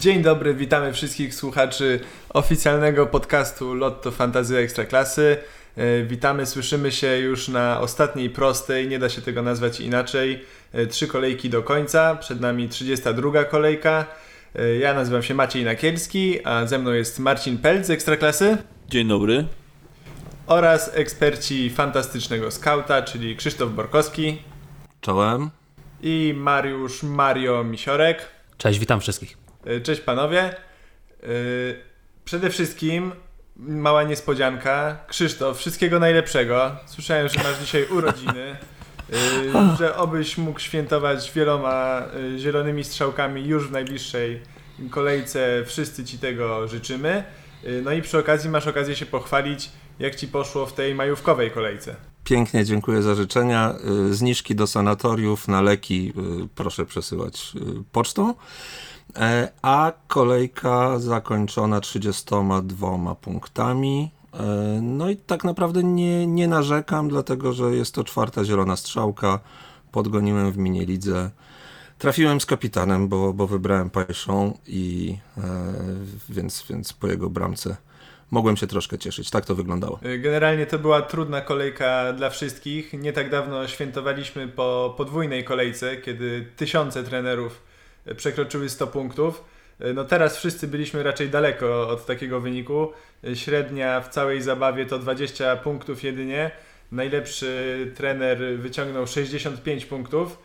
Dzień dobry, witamy wszystkich słuchaczy oficjalnego podcastu Lotto Fantazy Ekstraklasy. E, witamy, słyszymy się już na ostatniej prostej, nie da się tego nazwać inaczej. E, trzy kolejki do końca, przed nami 32 kolejka. E, ja nazywam się Maciej Nakielski, a ze mną jest Marcin Pelc z Ekstraklasy. Dzień dobry. Oraz eksperci fantastycznego skauta, czyli Krzysztof Borkowski. Czołem. I Mariusz Mario Misiorek. Cześć, witam wszystkich. Cześć panowie. Przede wszystkim mała niespodzianka. Krzysztof, wszystkiego najlepszego. Słyszałem, że masz dzisiaj urodziny. Yy, że obyś mógł świętować wieloma zielonymi strzałkami już w najbliższej kolejce. Wszyscy Ci tego życzymy. No i przy okazji masz okazję się pochwalić, jak Ci poszło w tej majówkowej kolejce. Pięknie, dziękuję za życzenia. Zniżki do sanatoriów na leki proszę przesyłać pocztą. E, a kolejka zakończona 32 punktami. E, no i tak naprawdę nie, nie narzekam, dlatego że jest to czwarta zielona strzałka. Podgoniłem w mini lidze. Trafiłem z kapitanem, bo, bo wybrałem Pajszą i e, więc, więc po jego bramce mogłem się troszkę cieszyć. Tak to wyglądało. Generalnie to była trudna kolejka dla wszystkich. Nie tak dawno świętowaliśmy po podwójnej kolejce, kiedy tysiące trenerów przekroczyły 100 punktów. No teraz wszyscy byliśmy raczej daleko od takiego wyniku. Średnia w całej zabawie to 20 punktów jedynie. Najlepszy trener wyciągnął 65 punktów,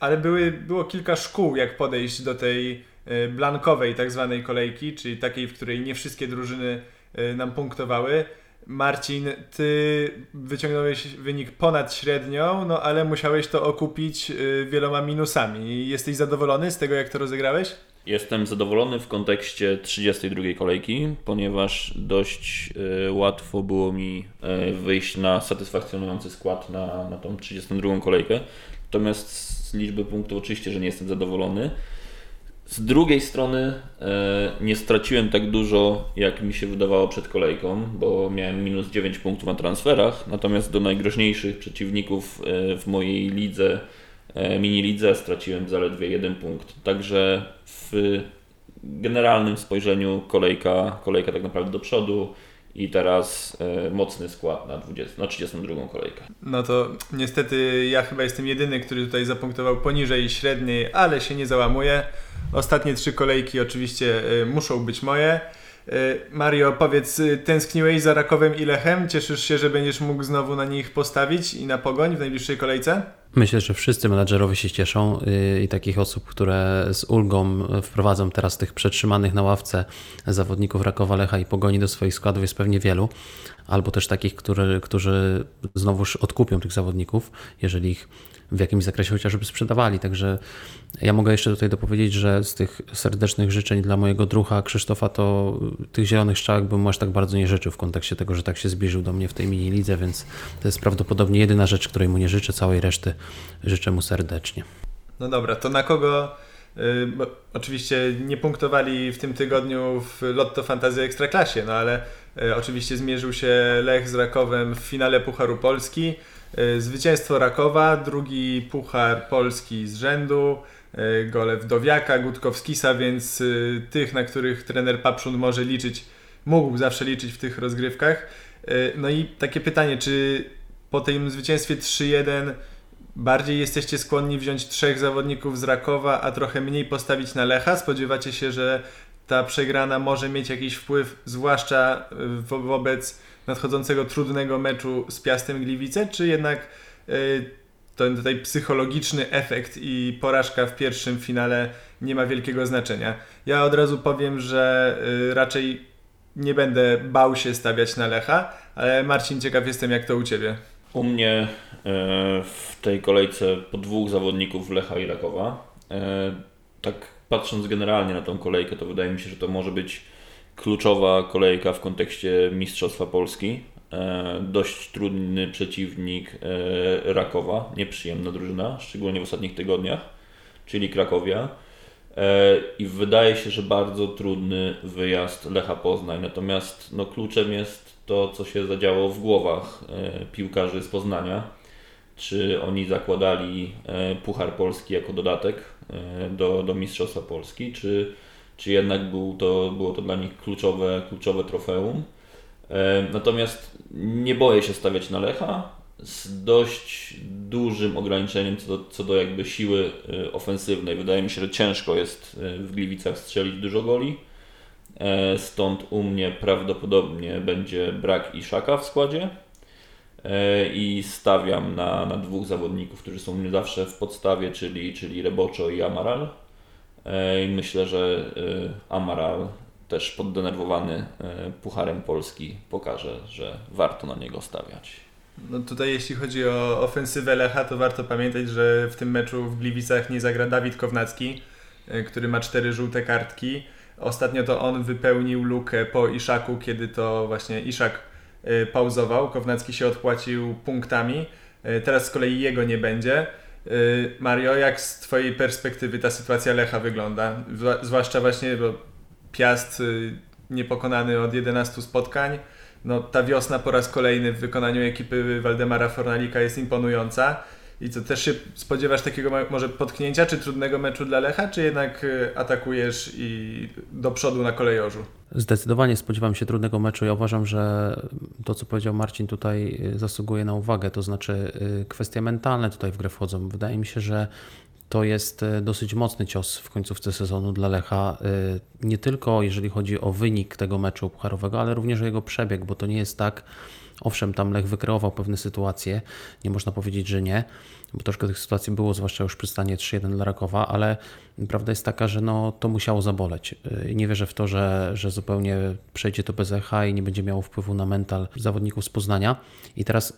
ale były, było kilka szkół, jak podejść do tej e, blankowej tak zwanej kolejki, czyli takiej, w której nie wszystkie drużyny e, nam punktowały. Marcin, ty wyciągnąłeś wynik ponad średnią, no ale musiałeś to okupić y, wieloma minusami. Jesteś zadowolony z tego, jak to rozegrałeś? Jestem zadowolony w kontekście 32 kolejki, ponieważ dość y, łatwo było mi y, wyjść na satysfakcjonujący skład na, na tą 32 kolejkę. Natomiast z liczby punktów oczywiście, że nie jestem zadowolony. Z drugiej strony e, nie straciłem tak dużo, jak mi się wydawało przed kolejką, bo miałem minus 9 punktów na transferach, natomiast do najgroźniejszych przeciwników e, w mojej lidze, e, mini lidze straciłem zaledwie jeden punkt. Także w generalnym spojrzeniu kolejka, kolejka tak naprawdę do przodu i teraz e, mocny skład na, 20, na 32 kolejkę. No to niestety ja chyba jestem jedyny, który tutaj zapunktował poniżej średniej, ale się nie załamuje. Ostatnie trzy kolejki oczywiście e, muszą być moje. E, Mario, powiedz, tęskniłeś za Rakowem i Lechem? Cieszysz się, że będziesz mógł znowu na nich postawić i na pogoń w najbliższej kolejce? Myślę, że wszyscy menadżerowie się cieszą y, i takich osób, które z ulgą wprowadzą teraz tych przetrzymanych na ławce zawodników Rakowa, Lecha i Pogoni do swoich składów jest pewnie wielu, albo też takich, który, którzy znowuż odkupią tych zawodników, jeżeli ich w jakimś zakresie chociażby sprzedawali. Także ja mogę jeszcze tutaj dopowiedzieć, że z tych serdecznych życzeń dla mojego drucha Krzysztofa, to tych zielonych strzałek bym aż tak bardzo nie życzył w kontekście tego, że tak się zbliżył do mnie w tej mini lidze, więc to jest prawdopodobnie jedyna rzecz, której mu nie życzę, całej reszty życzę mu serdecznie. No dobra, to na kogo y, oczywiście nie punktowali w tym tygodniu w Lotto Fantazy Ekstraklasie, no ale oczywiście zmierzył się Lech z Rakowem w finale Pucharu Polski. Y, zwycięstwo Rakowa, drugi Puchar Polski z rzędu, gole Wdowiaka, Gutkowskisa, więc tych, na których trener Papszun może liczyć, mógł zawsze liczyć w tych rozgrywkach. No i takie pytanie, czy po tym zwycięstwie 3-1 bardziej jesteście skłonni wziąć trzech zawodników z Rakowa, a trochę mniej postawić na Lecha? Spodziewacie się, że ta przegrana może mieć jakiś wpływ, zwłaszcza wo wobec nadchodzącego trudnego meczu z Piastem Gliwice, czy jednak yy, ten tutaj psychologiczny efekt i porażka w pierwszym finale nie ma wielkiego znaczenia? Ja od razu powiem, że yy, raczej nie będę bał się stawiać na Lecha, ale Marcin, ciekaw jestem jak to u Ciebie. U mnie e, w tej kolejce po dwóch zawodników Lecha i Rakowa. E, tak patrząc generalnie na tą kolejkę, to wydaje mi się, że to może być kluczowa kolejka w kontekście Mistrzostwa Polski. E, dość trudny przeciwnik Rakowa, nieprzyjemna drużyna, szczególnie w ostatnich tygodniach, czyli Krakowia. I wydaje się, że bardzo trudny wyjazd Lecha Poznań. Natomiast no, kluczem jest to, co się zadziało w głowach e, piłkarzy z Poznania. Czy oni zakładali e, Puchar Polski jako dodatek e, do, do Mistrzostwa Polski, czy, czy jednak był to, było to dla nich kluczowe, kluczowe trofeum. Natomiast nie boję się stawiać na Lecha z dość dużym ograniczeniem co do, co do jakby siły ofensywnej. Wydaje mi się, że ciężko jest w Gliwicach strzelić dużo goli. Stąd u mnie prawdopodobnie będzie brak Iszaka w składzie. E, i stawiam na, na dwóch zawodników, którzy są mnie zawsze w podstawie, czyli, czyli Reboczo i Amaral. E, I myślę, że e, Amaral też poddenerwowany Pucharem Polski pokaże, że warto na niego stawiać. No tutaj jeśli chodzi o ofensywę Lecha, to warto pamiętać, że w tym meczu w Gliwicach nie zagra Dawid Kownacki, który ma cztery żółte kartki. Ostatnio to on wypełnił lukę po Iszaku, kiedy to właśnie Iszak pauzował, Kownacki się odpłacił punktami, y, teraz z kolei jego nie będzie. Y, Mario, jak z Twojej perspektywy ta sytuacja Lecha wygląda? Zwłaszcza właśnie, bo Piast niepokonany od 11 spotkań, no, ta wiosna po raz kolejny w wykonaniu ekipy Waldemara Fornalika jest imponująca. I co, też się spodziewasz takiego może potknięcia, czy trudnego meczu dla Lecha, czy jednak y, atakujesz i do przodu na kolejorzu? Zdecydowanie spodziewam się trudnego meczu. Ja uważam, że to, co powiedział Marcin, tutaj y, zasługuje na uwagę. To znaczy, y, kwestie mentalne tutaj w grę wchodzą. Wydaje mi się, że to jest dosyć mocny cios w końcówce sezonu dla Lecha. Nie tylko jeżeli chodzi o wynik tego meczu pucharowego, ale również o jego przebieg, bo to nie jest tak, Owszem, tam Lech wykreował pewne sytuacje, nie można powiedzieć, że nie, bo troszkę tych sytuacji było, zwłaszcza już przy stanie 3-1 dla Rakowa, ale prawda jest taka, że no, to musiało zaboleć. Nie wierzę w to, że, że zupełnie przejdzie to bez echa i nie będzie miało wpływu na mental zawodników z Poznania. I teraz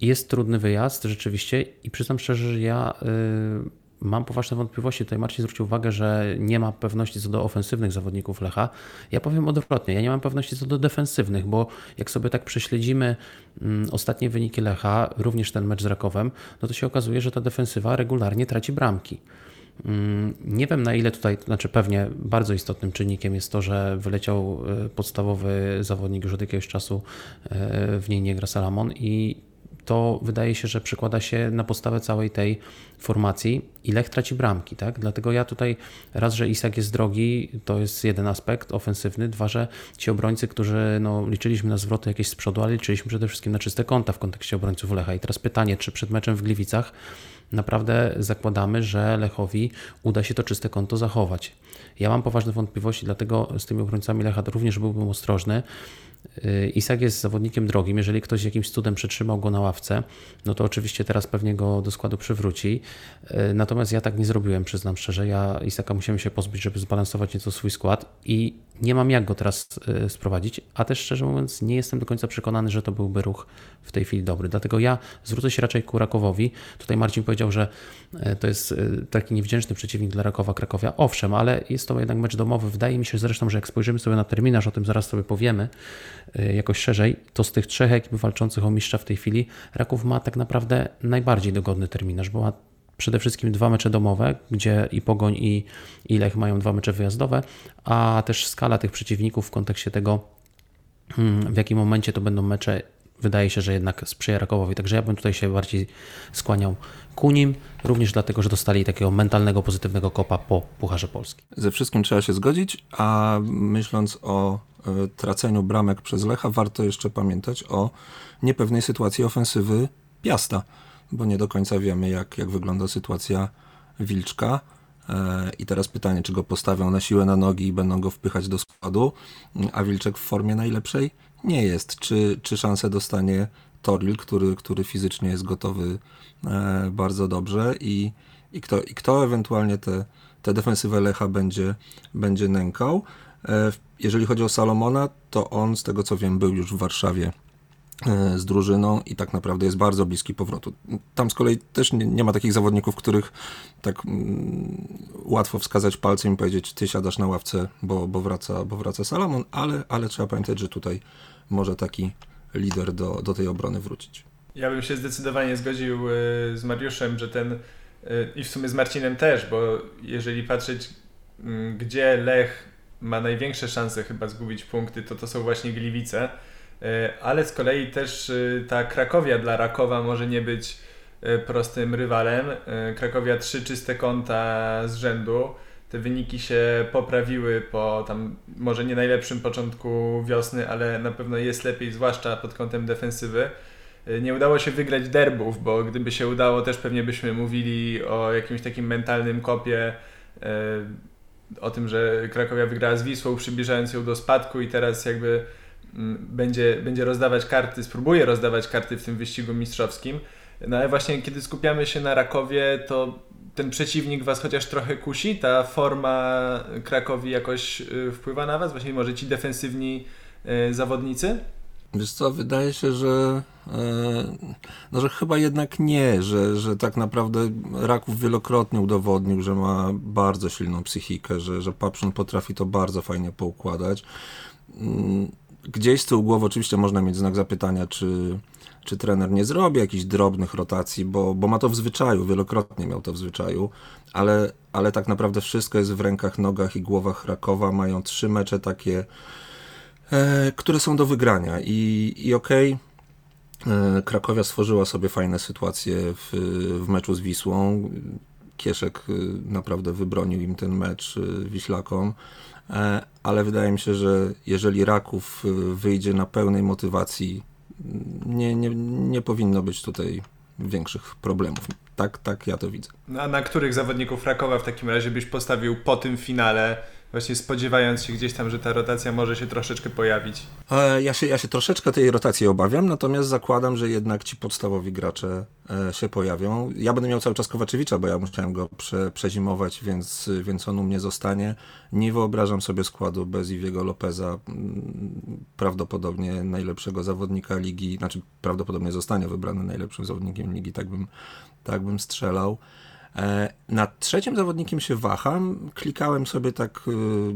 jest trudny wyjazd rzeczywiście i przyznam szczerze, że ja... Yy, mam poważne wątpliwości. Tutaj Marcin zwrócił uwagę, że nie ma pewności co do ofensywnych zawodników Lecha. Ja powiem odwrotnie, ja nie mam pewności co do defensywnych, bo jak sobie tak prześledzimy mm, ostatnie wyniki Lecha, również ten mecz z Rakowem, no to się okazuje, że ta defensywa regularnie traci bramki. Mm, nie wiem na ile tutaj, znaczy pewnie bardzo istotnym czynnikiem jest to, że wyleciał e, podstawowy zawodnik już od jakiegoś czasu, e, w niej nie gra Salamon i to wydaje się, że przekłada się na podstawę całej tej formacji i Lech traci bramki, tak? Dlatego ja tutaj raz, że Isak jest drogi, to jest jeden aspekt ofensywny, dwa, że ci obrońcy, którzy no, liczyliśmy na zwroty jakieś z przodu, ale liczyliśmy przede wszystkim na czyste konta w kontekście obrońców Lecha. I teraz pytanie, czy przed meczem w Gliwicach naprawdę zakładamy, że Lechowi uda się to czyste konto zachować. Ja mam poważne wątpliwości, dlatego z tymi obrońcami Lecha również byłbym ostrożny. Y, Isak jest zawodnikiem drogim. Jeżeli ktoś jakimś cudem przetrzymał go na ławce, no to oczywiście teraz pewnie go do składu przywróci. Y, natomiast ja tak nie zrobiłem, przyznam szczerze. Ja Isaka musiałem się pozbyć, żeby zbalansować nieco swój skład i nie mam jak go teraz y, sprowadzić, a też szczerze mówiąc nie jestem do końca przekonany, że to byłby ruch w tej chwili dobry. Dlatego ja zwrócę się raczej ku Rakowowi. Tutaj Marcin powiedział, że to jest taki niewdzięczny przeciwnik dla Rakowa Krakowia. Owszem, ale jest to jednak mecz domowy. Wydaje mi się zresztą, że jak spojrzymy sobie na terminarz, o tym zaraz sobie powiemy, Y, jakoś szerzej, to z tych trzech ekip walczących o mistrza w tej chwili Raków ma tak naprawdę najbardziej dogodny terminarz, bo ma przede wszystkim dwa mecze domowe, gdzie i Pogoń i, i Lech mają dwa mecze wyjazdowe, a też skala tych przeciwników w kontekście tego, hmm, w jakim momencie to będą mecze, wydaje się, że jednak sprzyja Rakowowi. Także ja bym tutaj się bardziej skłaniał ku nim, również dlatego, że dostali takiego mentalnego, pozytywnego kopa po Pucharze Polski. Ze wszystkim trzeba się zgodzić, a myśląc o E, traceniu bramek przez Lecha, warto jeszcze pamiętać o niepewnej sytuacji ofensywy Piasta, bo nie do końca wiemy, jak, jak wygląda sytuacja Wilczka. E, I teraz pytanie, czy go postawią na siłę na nogi i będą go wpychać do składu, a Wilczek w formie najlepszej nie jest. Czy, czy szansę dostanie Toril, który, który fizycznie jest gotowy e, bardzo dobrze i, i, kto, i kto ewentualnie te, te defensywę Lecha będzie, będzie nękał. E, jeżeli chodzi o Salomona, to on, z tego co wiem, był już w Warszawie e, z drużyną i tak naprawdę jest bardzo bliski powrotu. Tam z kolei też nie, nie ma takich zawodników, których tak mm, łatwo wskazać palcem i powiedzieć, ty siadasz na ławce, bo, bo, wraca, bo wraca Salomon, ale, ale trzeba pamiętać, że tutaj może taki lider do, do tej obrony wrócić. Ja bym się zdecydowanie zgodził e, z Mariuszem, że ten i w sumie z Marcinem też, bo jeżeli patrzeć, gdzie Lech ma największe szanse chyba zgubić punkty, to to są właśnie Gliwice. E, ale z kolei też e, ta Krakowia dla Rakowa może nie być e, prostym rywalem. Krakowia trzy czyste konta z rzędu. Te wyniki się poprawiły po tam może nie najlepszym początku wiosny, ale na pewno jest lepiej, zwłaszcza pod kątem defensywy. Nie udało się wygrać derbów, bo gdyby się udało, też pewnie byśmy mówili o jakimś takim mentalnym kopie, o tym, że Krakowia wygrała z Wisłą, przybliżając ją do spadku i teraz jakby mm, będzie, będzie rozdawać karty, spróbuje rozdawać karty w tym wyścigu mistrzowskim. No ale właśnie kiedy skupiamy się na Rakowie, to ten przeciwnik Was chociaż trochę kusi? Ta forma Krakowi jakoś y, wpływa na Was? Właśnie może ci defensywni y, zawodnicy? Wiesz co, wydaje się, że, e, no, że chyba jednak nie, że, że tak naprawdę Raków wielokrotnie udowodnił, że ma bardzo silną psychikę, że, że Papszun potrafi to bardzo fajnie poukładać. Mm, gdzieś z tyłu głowy oczywiście można mieć znak zapytania, czy, czy trener nie zrobi jakichś drobnych rotacji, bo, bo ma to w zwyczaju, wielokrotnie miał to w zwyczaju, ale, ale tak naprawdę wszystko jest w rękach, nogach i głowach Rakowa. Mają trzy mecze takie, e, które są do wygrania i, i okej, okay, e, Krakowia stworzyła sobie fajne sytuacje w, w meczu z Wisłą. Kieszek e, naprawdę wybronił im ten mecz e, Wiślakom, ale wydaje mi się, że jeżeli Raków wyjdzie na pełnej motywacji nie, nie, nie powinno być tutaj większych problemów. Tak, tak ja to widzę. No, a na których zawodników Rakowa w takim razie byś postawił po tym finale właśnie spodziewając się gdzieś tam, że ta rotacja może się troszeczkę pojawić. Ja się, ja się troszeczkę tej rotacji obawiam, natomiast zakładam, że jednak ci podstawowi gracze e, się pojawią. Ja będę miał cały czas Kowaczewicza, bo ja musiałem go prze, przezimować, więc, więc on u mnie zostanie. Nie wyobrażam sobie składu bez Iwiego Lopeza, prawdopodobnie najlepszego zawodnika ligi, znaczy prawdopodobnie zostanie wybrany najlepszym zawodnikiem ligi, tak bym, tak bym strzelał. E, nad trzecim zawodnikiem się waham. Klikałem sobie tak y,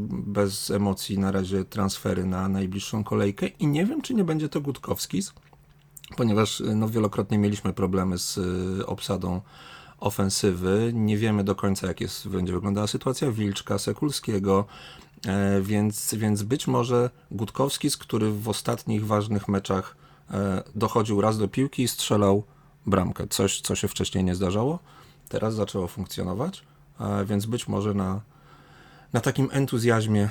bez emocji na razie transfery na najbliższą kolejkę i nie wiem, czy nie będzie to Gutkowskis, ponieważ y, no, wielokrotnie mieliśmy problemy z y, obsadą ofensywy. Nie wiemy do końca, jak jest, będzie wyglądała sytuacja Wilczka, Sekulskiego, e, więc, więc być może Gutkowski, który w ostatnich ważnych meczach e, dochodził raz do piłki i strzelał bramkę. Coś, co się wcześniej nie zdarzało teraz zaczęło funkcjonować, więc być może na, na takim entuzjazmie e,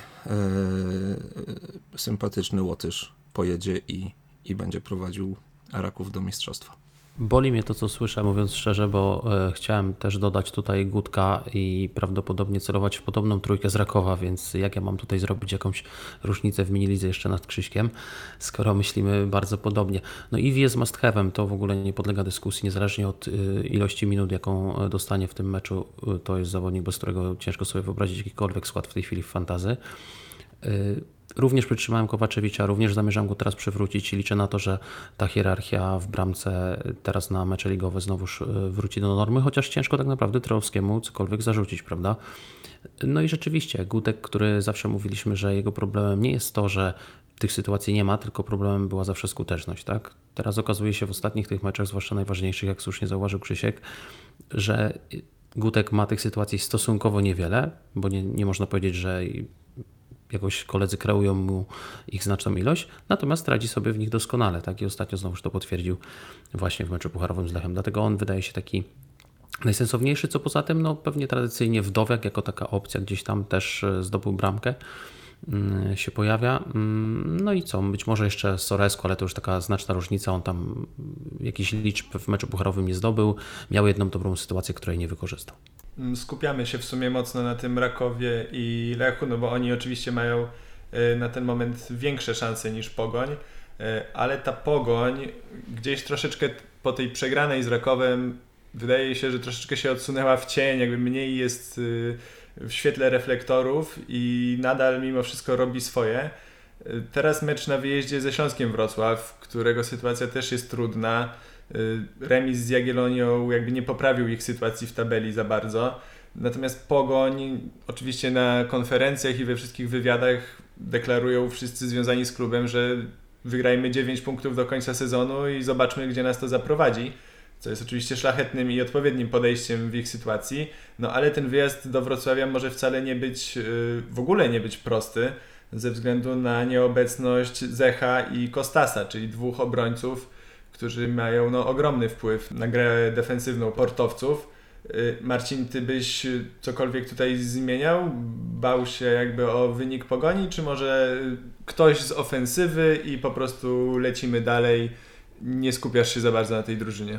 sympatyczny Łotysz pojedzie i, i będzie prowadził Araków do mistrzostwa. Boli mnie to, co słyszę, mówiąc szczerze, bo e, chciałem też dodać tutaj Gutka i prawdopodobnie celować w podobną trójkę z Rakowa, więc jak ja mam tutaj zrobić jakąś różnicę w minilidze jeszcze nad Krzyśkiem, skoro myślimy bardzo podobnie. No i jest must have'em, to w ogóle nie podlega dyskusji, niezależnie od e, ilości minut, jaką dostanie w tym meczu, e, to jest zawodnik, bez którego ciężko sobie wyobrazić jakikolwiek skład w tej chwili w fantazy. Również przytrzymałem Kowaczewicza, również zamierzam go teraz przywrócić i liczę na to, że ta hierarchia w bramce teraz na mecze ligowe znowuż wróci do normy, chociaż ciężko tak naprawdę Trowskiemu cokolwiek zarzucić, prawda? No i rzeczywiście, Gutek, który zawsze mówiliśmy, że jego problemem nie jest to, że tych sytuacji nie ma, tylko problemem była zawsze skuteczność, tak? Teraz okazuje się w ostatnich tych meczach, zwłaszcza najważniejszych, jak słusznie zauważył Krzysiek, że Gutek ma tych sytuacji stosunkowo niewiele, bo nie, nie można powiedzieć, że jakoś koledzy kreują mu ich znaczną ilość, natomiast radzi sobie w nich doskonale. Tak? I ostatnio znowuż to potwierdził właśnie w meczu pucharowym z Lechem. Dlatego on wydaje się taki najsensowniejszy, co poza tym no, pewnie tradycyjnie Wdowiak jako taka opcja gdzieś tam też e, zdobył bramkę mm, się pojawia. Mm, no i co? Być może jeszcze Soresko, ale to już taka znaczna różnica. On tam jakiś liczb w meczu pucharowym nie zdobył. Miał jedną dobrą sytuację, której nie wykorzystał. Mm, skupiamy się w sumie mocno na tym Rakowie i Lechu, no bo oni oczywiście mają y, na ten moment większe szanse niż Pogoń, y, ale ta Pogoń gdzieś troszeczkę po tej przegranej z Rakowem wydaje się, że troszeczkę się odsunęła w cień, jakby mniej jest y, w świetle reflektorów i nadal mimo wszystko robi swoje. Teraz mecz na wyjeździe ze Śląskiem Wrocław, którego sytuacja też jest trudna. Y, remis z Jagiellonią jakby nie poprawił ich sytuacji w tabeli za bardzo. Natomiast Pogoń oczywiście na konferencjach i we wszystkich wywiadach deklarują wszyscy związani z klubem, że wygrajmy 9 punktów do końca sezonu i zobaczmy, gdzie nas to zaprowadzi. Co jest oczywiście szlachetnym i odpowiednim podejściem w ich sytuacji. No ale ten wyjazd do Wrocławia może wcale nie być, y, w ogóle nie być prosty, ze względu na nieobecność Zecha i Kostasa, czyli dwóch obrońców, którzy mają no, ogromny wpływ na grę defensywną portowców. Y, Marcin, ty byś cokolwiek tutaj zmieniał? Bał się jakby o wynik pogoni, czy może ktoś z ofensywy i po prostu lecimy dalej, nie skupiasz się za bardzo na tej drużynie?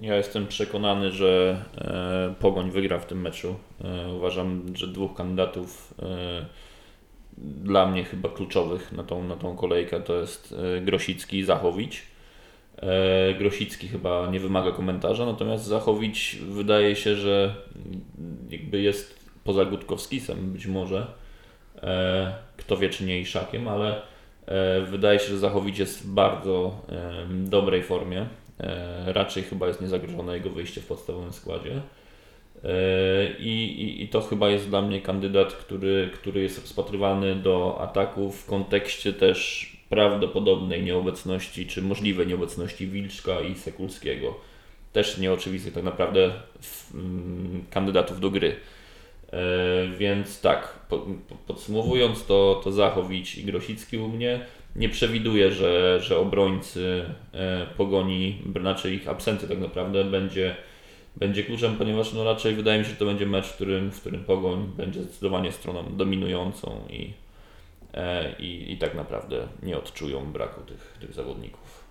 Ja jestem przekonany, że e, Pogoń wygra w tym meczu. E, uważam, że dwóch kandydatów e, dla mnie chyba kluczowych na tą, na tą kolejkę to jest Grosicki i Zachowicz. E, Grosicki chyba nie wymaga komentarza, natomiast Zachowicz wydaje się, że jakby jest poza Gutkowskisem być może. E, kto wie, czy nie Iszakiem, ale wydaje się, że Zachowicz jest w bardzo dobrej formie. Raczej chyba jest niezagrożone jego wyjście w podstawowym składzie. I, i, I, to chyba jest dla mnie kandydat, który, który jest rozpatrywany do ataku w kontekście też prawdopodobnej nieobecności, czy możliwej nieobecności Wilczka i Sekulskiego. Też nieoczywistych tak naprawdę mm, kandydatów do gry. E, więc tak, podsumowując to, to Zachowicz i Grosicki u mnie. Nie przewiduję, że, że obrońcy e, pogoni, znaczy ich absencja tak naprawdę będzie, będzie kluczem, ponieważ no raczej wydaje mi się, że to będzie mecz, w którym, w którym pogoń będzie zdecydowanie stroną dominującą i, i, i tak naprawdę nie odczują braku tych, tych zawodników.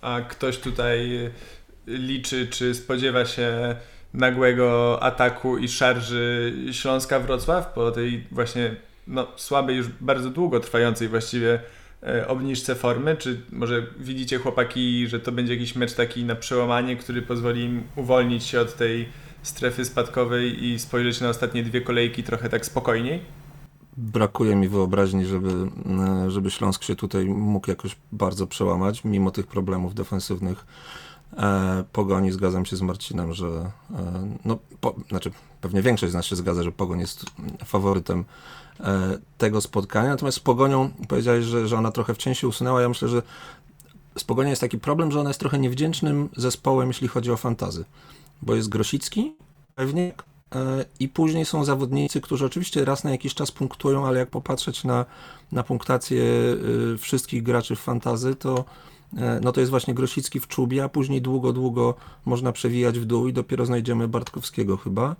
A ktoś tutaj liczy, czy spodziewa się nagłego ataku i szarży Śląska Wrocław po tej właśnie no, słabej, już bardzo długo trwającej właściwie e, obniżce formy? Czy może widzicie chłopaki, że to będzie jakiś mecz taki na przełamanie, który pozwoli im uwolnić się od tej strefy spadkowej i spojrzeć na ostatnie dwie kolejki trochę tak spokojniej? Brakuje mi wyobraźni, żeby, e, żeby Śląsk się tutaj mógł jakoś bardzo przełamać, mimo tych problemów defensywnych e, Pogoni. Zgadzam się z Marcinem, że e, no, po, znaczy pewnie większość z nas się zgadza, że Pogoń jest faworytem e, tego spotkania. Natomiast z Pogonią powiedziałeś, że, że ona trochę w się usunęła. Ja myślę, że z Pogonią jest taki problem, że ona jest trochę niewdzięcznym zespołem, jeśli chodzi o fantazy. Bo jest Grosicki, pewnie, I później są zawodnicy, którzy oczywiście raz na jakiś czas punktują, ale jak popatrzeć na, na punktację e, wszystkich graczy w fantazy, to, e, no to jest właśnie Grosicki w czubie, a później długo, długo można przewijać w dół i dopiero znajdziemy Bartkowskiego chyba.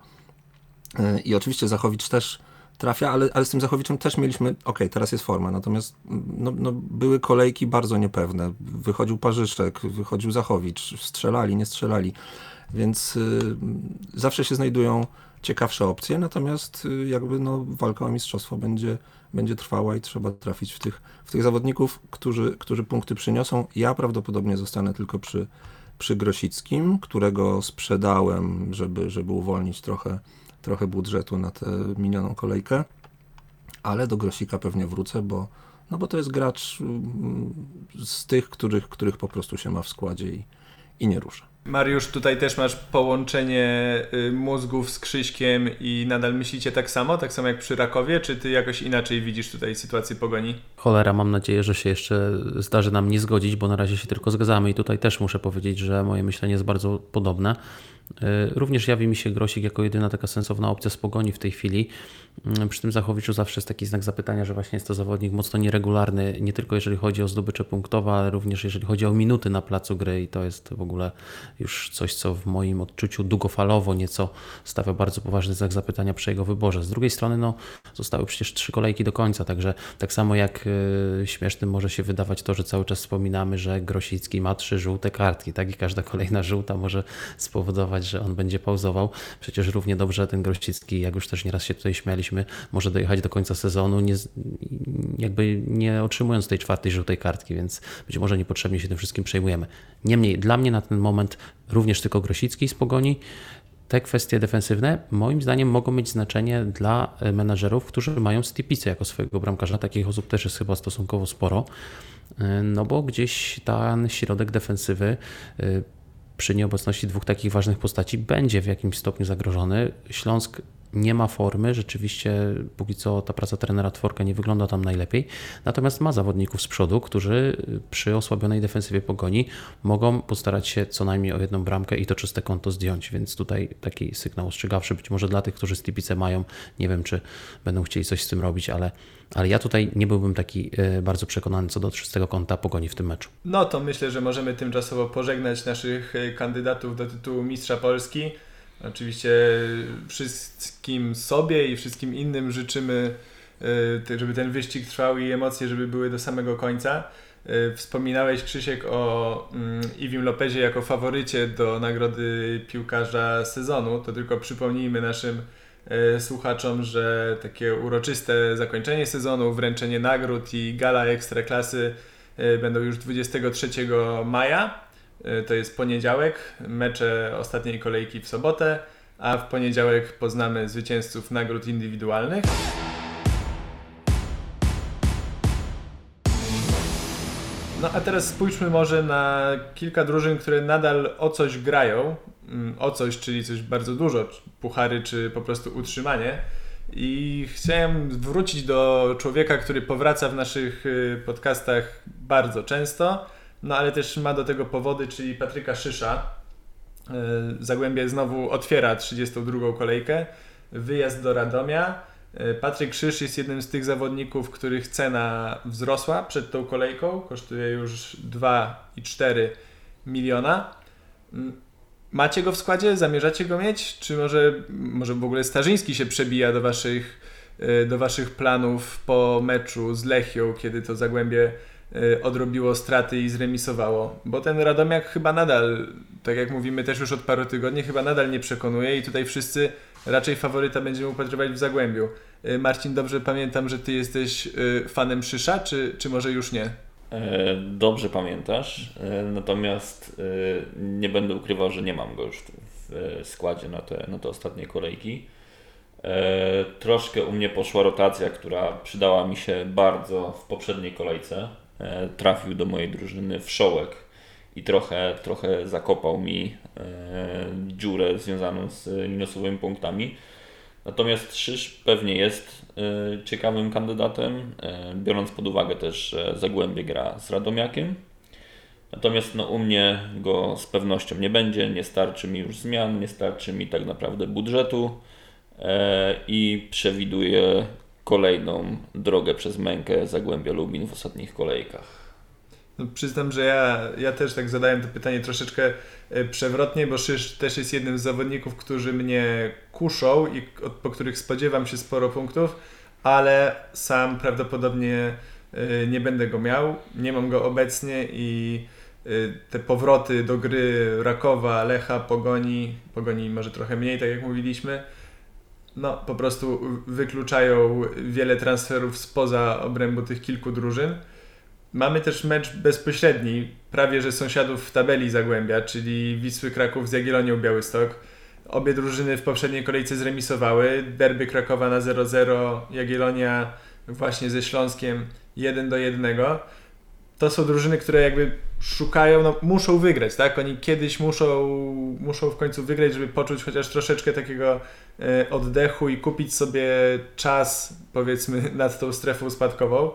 I oczywiście Zachowicz też trafia, ale, ale z tym Zachowiczem też mieliśmy, ok, teraz jest forma, natomiast no, no, były kolejki bardzo niepewne. Wychodził Parzyszek, wychodził Zachowicz, strzelali, nie strzelali. Więc y, zawsze się znajdują ciekawsze opcje, natomiast y, jakby no, walka o mistrzostwo będzie, będzie trwała i trzeba trafić w tych, w tych zawodników, którzy, którzy punkty przyniosą. Ja prawdopodobnie zostanę tylko przy, przy Grosickim, którego sprzedałem, żeby, żeby uwolnić trochę, trochę budżetu na tę minioną kolejkę, ale do Grosika pewnie wrócę, bo, no bo to jest gracz mm, z tych, których, których po prostu się ma w składzie i, i nie rusza. Mariusz, tutaj też masz połączenie y, mózgów z Krzyśkiem i nadal myślicie tak samo, tak samo jak przy Rakowie, czy ty jakoś inaczej widzisz tutaj sytuację pogoni? Cholera, mam nadzieję, że się jeszcze zdarzy nam nie zgodzić, bo na razie się tylko zgadzamy i tutaj też muszę powiedzieć, że moje myślenie jest bardzo podobne. E, również jawi mi się Grosik jako jedyna taka sensowna opcja z pogoni w tej chwili. Mm, przy tym Zachowiczu zawsze jest taki znak zapytania, że właśnie jest to zawodnik mocno nieregularny, nie tylko jeżeli chodzi o zdobycze punktowe, ale również jeżeli chodzi o minuty na placu gry i to jest w ogóle już coś, co w moim odczuciu długofalowo nieco stawia bardzo poważny znak zapytania przy jego wyborze. Z drugiej strony no, zostały przecież trzy kolejki do końca, także tak samo jak yy, śmiesznym może się wydawać to, że cały czas wspominamy, że Grosicki ma trzy żółte kartki, tak i każda kolejna żółta może spowodować że on będzie pauzował. Przecież równie dobrze ten Grościcki, jak już też nieraz się tutaj może dojechać do końca sezonu, nie, jakby nie otrzymując tej czwartej żółtej kartki, więc być może niepotrzebnie się tym wszystkim przejmujemy. Niemniej, dla mnie na ten moment również tylko Grosicki z Pogoni, te kwestie defensywne moim zdaniem mogą mieć znaczenie dla menadżerów, którzy mają Stipice jako swojego bramkarza. Takich osób też jest chyba stosunkowo sporo, no bo gdzieś ten środek defensywy przy nieobecności dwóch takich ważnych postaci będzie w jakimś stopniu zagrożony. Śląsk nie ma formy, rzeczywiście póki co ta praca trenera Tworka nie wygląda tam najlepiej, natomiast ma zawodników z przodu, którzy przy osłabionej defensywie pogoni mogą postarać się co najmniej o jedną bramkę i to czyste konto zdjąć, więc tutaj taki sygnał ostrzegawczy być może dla tych, którzy Stipice mają, nie wiem czy będą chcieli coś z tym robić, ale, ale ja tutaj nie byłbym taki e, bardzo przekonany co do czystego konta pogoni w tym meczu. No to myślę, że możemy tymczasowo pożegnać naszych e, kandydatów do tytułu Mistrza Polski. Oczywiście wszystkim sobie i wszystkim innym życzymy, żeby ten wyścig trwał i emocje, żeby były do samego końca. Wspominałeś Krzysiek o mm, Iwim Lopezie jako faworycie do nagrody piłkarza sezonu. To tylko przypomnijmy naszym E, słuchaczom, że takie uroczyste zakończenie sezonu, wręczenie nagród i gala ekstraklasy będą już 23 maja. E, to jest poniedziałek, mecze ostatniej kolejki w sobotę, a w poniedziałek poznamy zwycięzców nagród indywidualnych. No a teraz spójrzmy może na kilka drużyn, które nadal o coś grają, mm, o coś, czyli coś bardzo dużo, puchary czy po prostu utrzymanie. I chciałem wrócić do człowieka, który powraca w naszych y, podcastach bardzo często, no ale też ma do tego powody, czyli Patryka Szysza. Y, Zagłębie znowu otwiera 32. kolejkę, wyjazd do Radomia. Y, Patryk Krzyż jest jednym z tych zawodników, których cena wzrosła przed tą kolejką, kosztuje już 2,4 miliona. Mm, Macie go w składzie? Zamierzacie go mieć? Czy może, może w ogóle Starzyński się przebija do waszych, e, do waszych planów po meczu z Lechią, kiedy to Zagłębie odrobiło straty i zremisowało? Bo ten Radomiak chyba nadal, tak jak mówimy też już od paru tygodni, chyba nadal nie przekonuje i tutaj wszyscy raczej faworyta będziemy upatrywać w Zagłębiu. E, Marcin, dobrze pamiętam, że ty jesteś fanem Szysza, czy, czy może już nie? E, dobrze pamiętasz, e, natomiast e, nie będę ukrywał, że nie mam go już w składzie na te, na te ostatnie kolejki. Troszkę u mnie poszła rotacja, która przydała mi się bardzo w poprzedniej kolejce. Trafił do mojej drużyny wszołek i trochę, trochę zakopał mi dziurę związaną z minusowymi punktami. Natomiast Szysz pewnie jest y, ciekawym kandydatem, biorąc pod uwagę też, że Zagłębie gra z Radomiakiem. Natomiast no, u mnie go z pewnością nie będzie, nie starczy mi już zmian, nie starczy mi tak naprawdę budżetu i przewiduję kolejną drogę przez mękę Zagłębia Lubin w ostatnich kolejkach. No, przyznam, że ja, ja też tak zadałem to pytanie troszeczkę e, przewrotnie, bo Szysz też jest jednym z zawodników, którzy mnie kuszą i po których spodziewam się sporo punktów, ale sam prawdopodobnie e, nie będę go miał. Nie mam go obecnie i e, te powroty do gry Rakowa, Lecha, Pogoni, Pogoni może trochę mniej, tak jak mówiliśmy, no po prostu wykluczają wiele transferów spoza obrębu tych kilku drużyn. Mamy też mecz bezpośredni, prawie że sąsiadów w tabeli Zagłębia, czyli Wisły Kraków z Jagiellonią Białystok. Obie drużyny w poprzedniej kolejce zremisowały. Derby Krakowa na 0-0, Jagiellonia właśnie ze Śląskiem 1 do 1. To są drużyny, które jakby szukają, no muszą wygrać, tak? Oni kiedyś muszą, muszą w końcu wygrać, żeby poczuć chociaż troszeczkę takiego e, oddechu i kupić sobie czas, powiedzmy, nad tą strefą spadkową.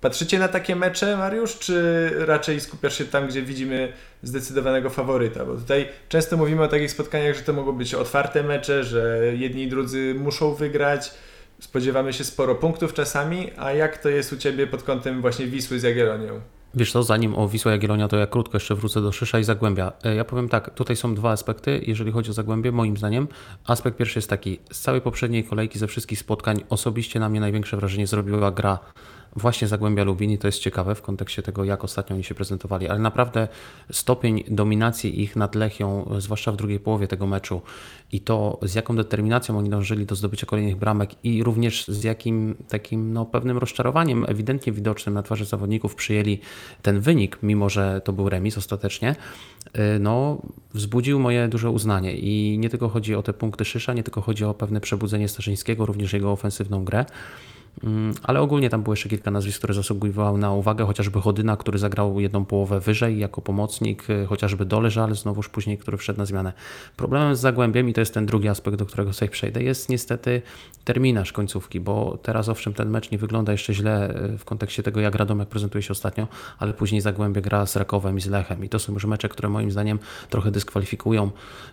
Patrzycie na takie mecze, Mariusz, czy raczej skupiasz się tam, gdzie widzimy zdecydowanego faworyta? Bo tutaj często mówimy o takich spotkaniach, że to mogą być otwarte mecze, że jedni i drudzy muszą wygrać. Spodziewamy się sporo punktów czasami, a jak to jest u Ciebie pod kątem właśnie Wisły z Jagiellonią? Wiesz co, zanim o Wisła Jagiellonia, to ja krótko jeszcze wrócę do Szysza i Zagłębia. E, ja powiem tak, tutaj są dwa aspekty, jeżeli chodzi o Zagłębie, moim zdaniem. Aspekt pierwszy jest taki, z całej poprzedniej kolejki, ze wszystkich spotkań, osobiście na mnie największe wrażenie zrobiła gra właśnie Zagłębia Lubin i to jest ciekawe w kontekście tego, jak ostatnio oni się prezentowali, ale naprawdę stopień dominacji ich nad Lechią, zwłaszcza w drugiej połowie tego meczu i to z jaką determinacją oni dążyli do zdobycia kolejnych bramek i również z jakim takim no, pewnym rozczarowaniem ewidentnie widocznym na twarzy zawodników przyjęli ten wynik, mimo że to był remis ostatecznie, y, no, wzbudził moje duże uznanie. I nie tylko chodzi o te punkty Szysza, nie tylko chodzi o pewne przebudzenie Starzyńskiego, również jego ofensywną grę, ale ogólnie tam było jeszcze kilka nazwisk, które zasługiwały na uwagę, chociażby Chodyna, który zagrał jedną połowę wyżej jako pomocnik, y, chociażby Doleżal, znowuż później, który wszedł na zmianę. Problemem z Zagłębiem, i to jest ten drugi aspekt, do którego sobie przejdę, jest niestety terminarz końcówki, bo teraz owszem ten mecz nie wygląda jeszcze źle y, w kontekście tego, jak Radomek prezentuje się ostatnio, ale później Zagłębie gra z Rakowem i z Lechem i to są już mecze, które moim zdaniem trochę dyskwalifikują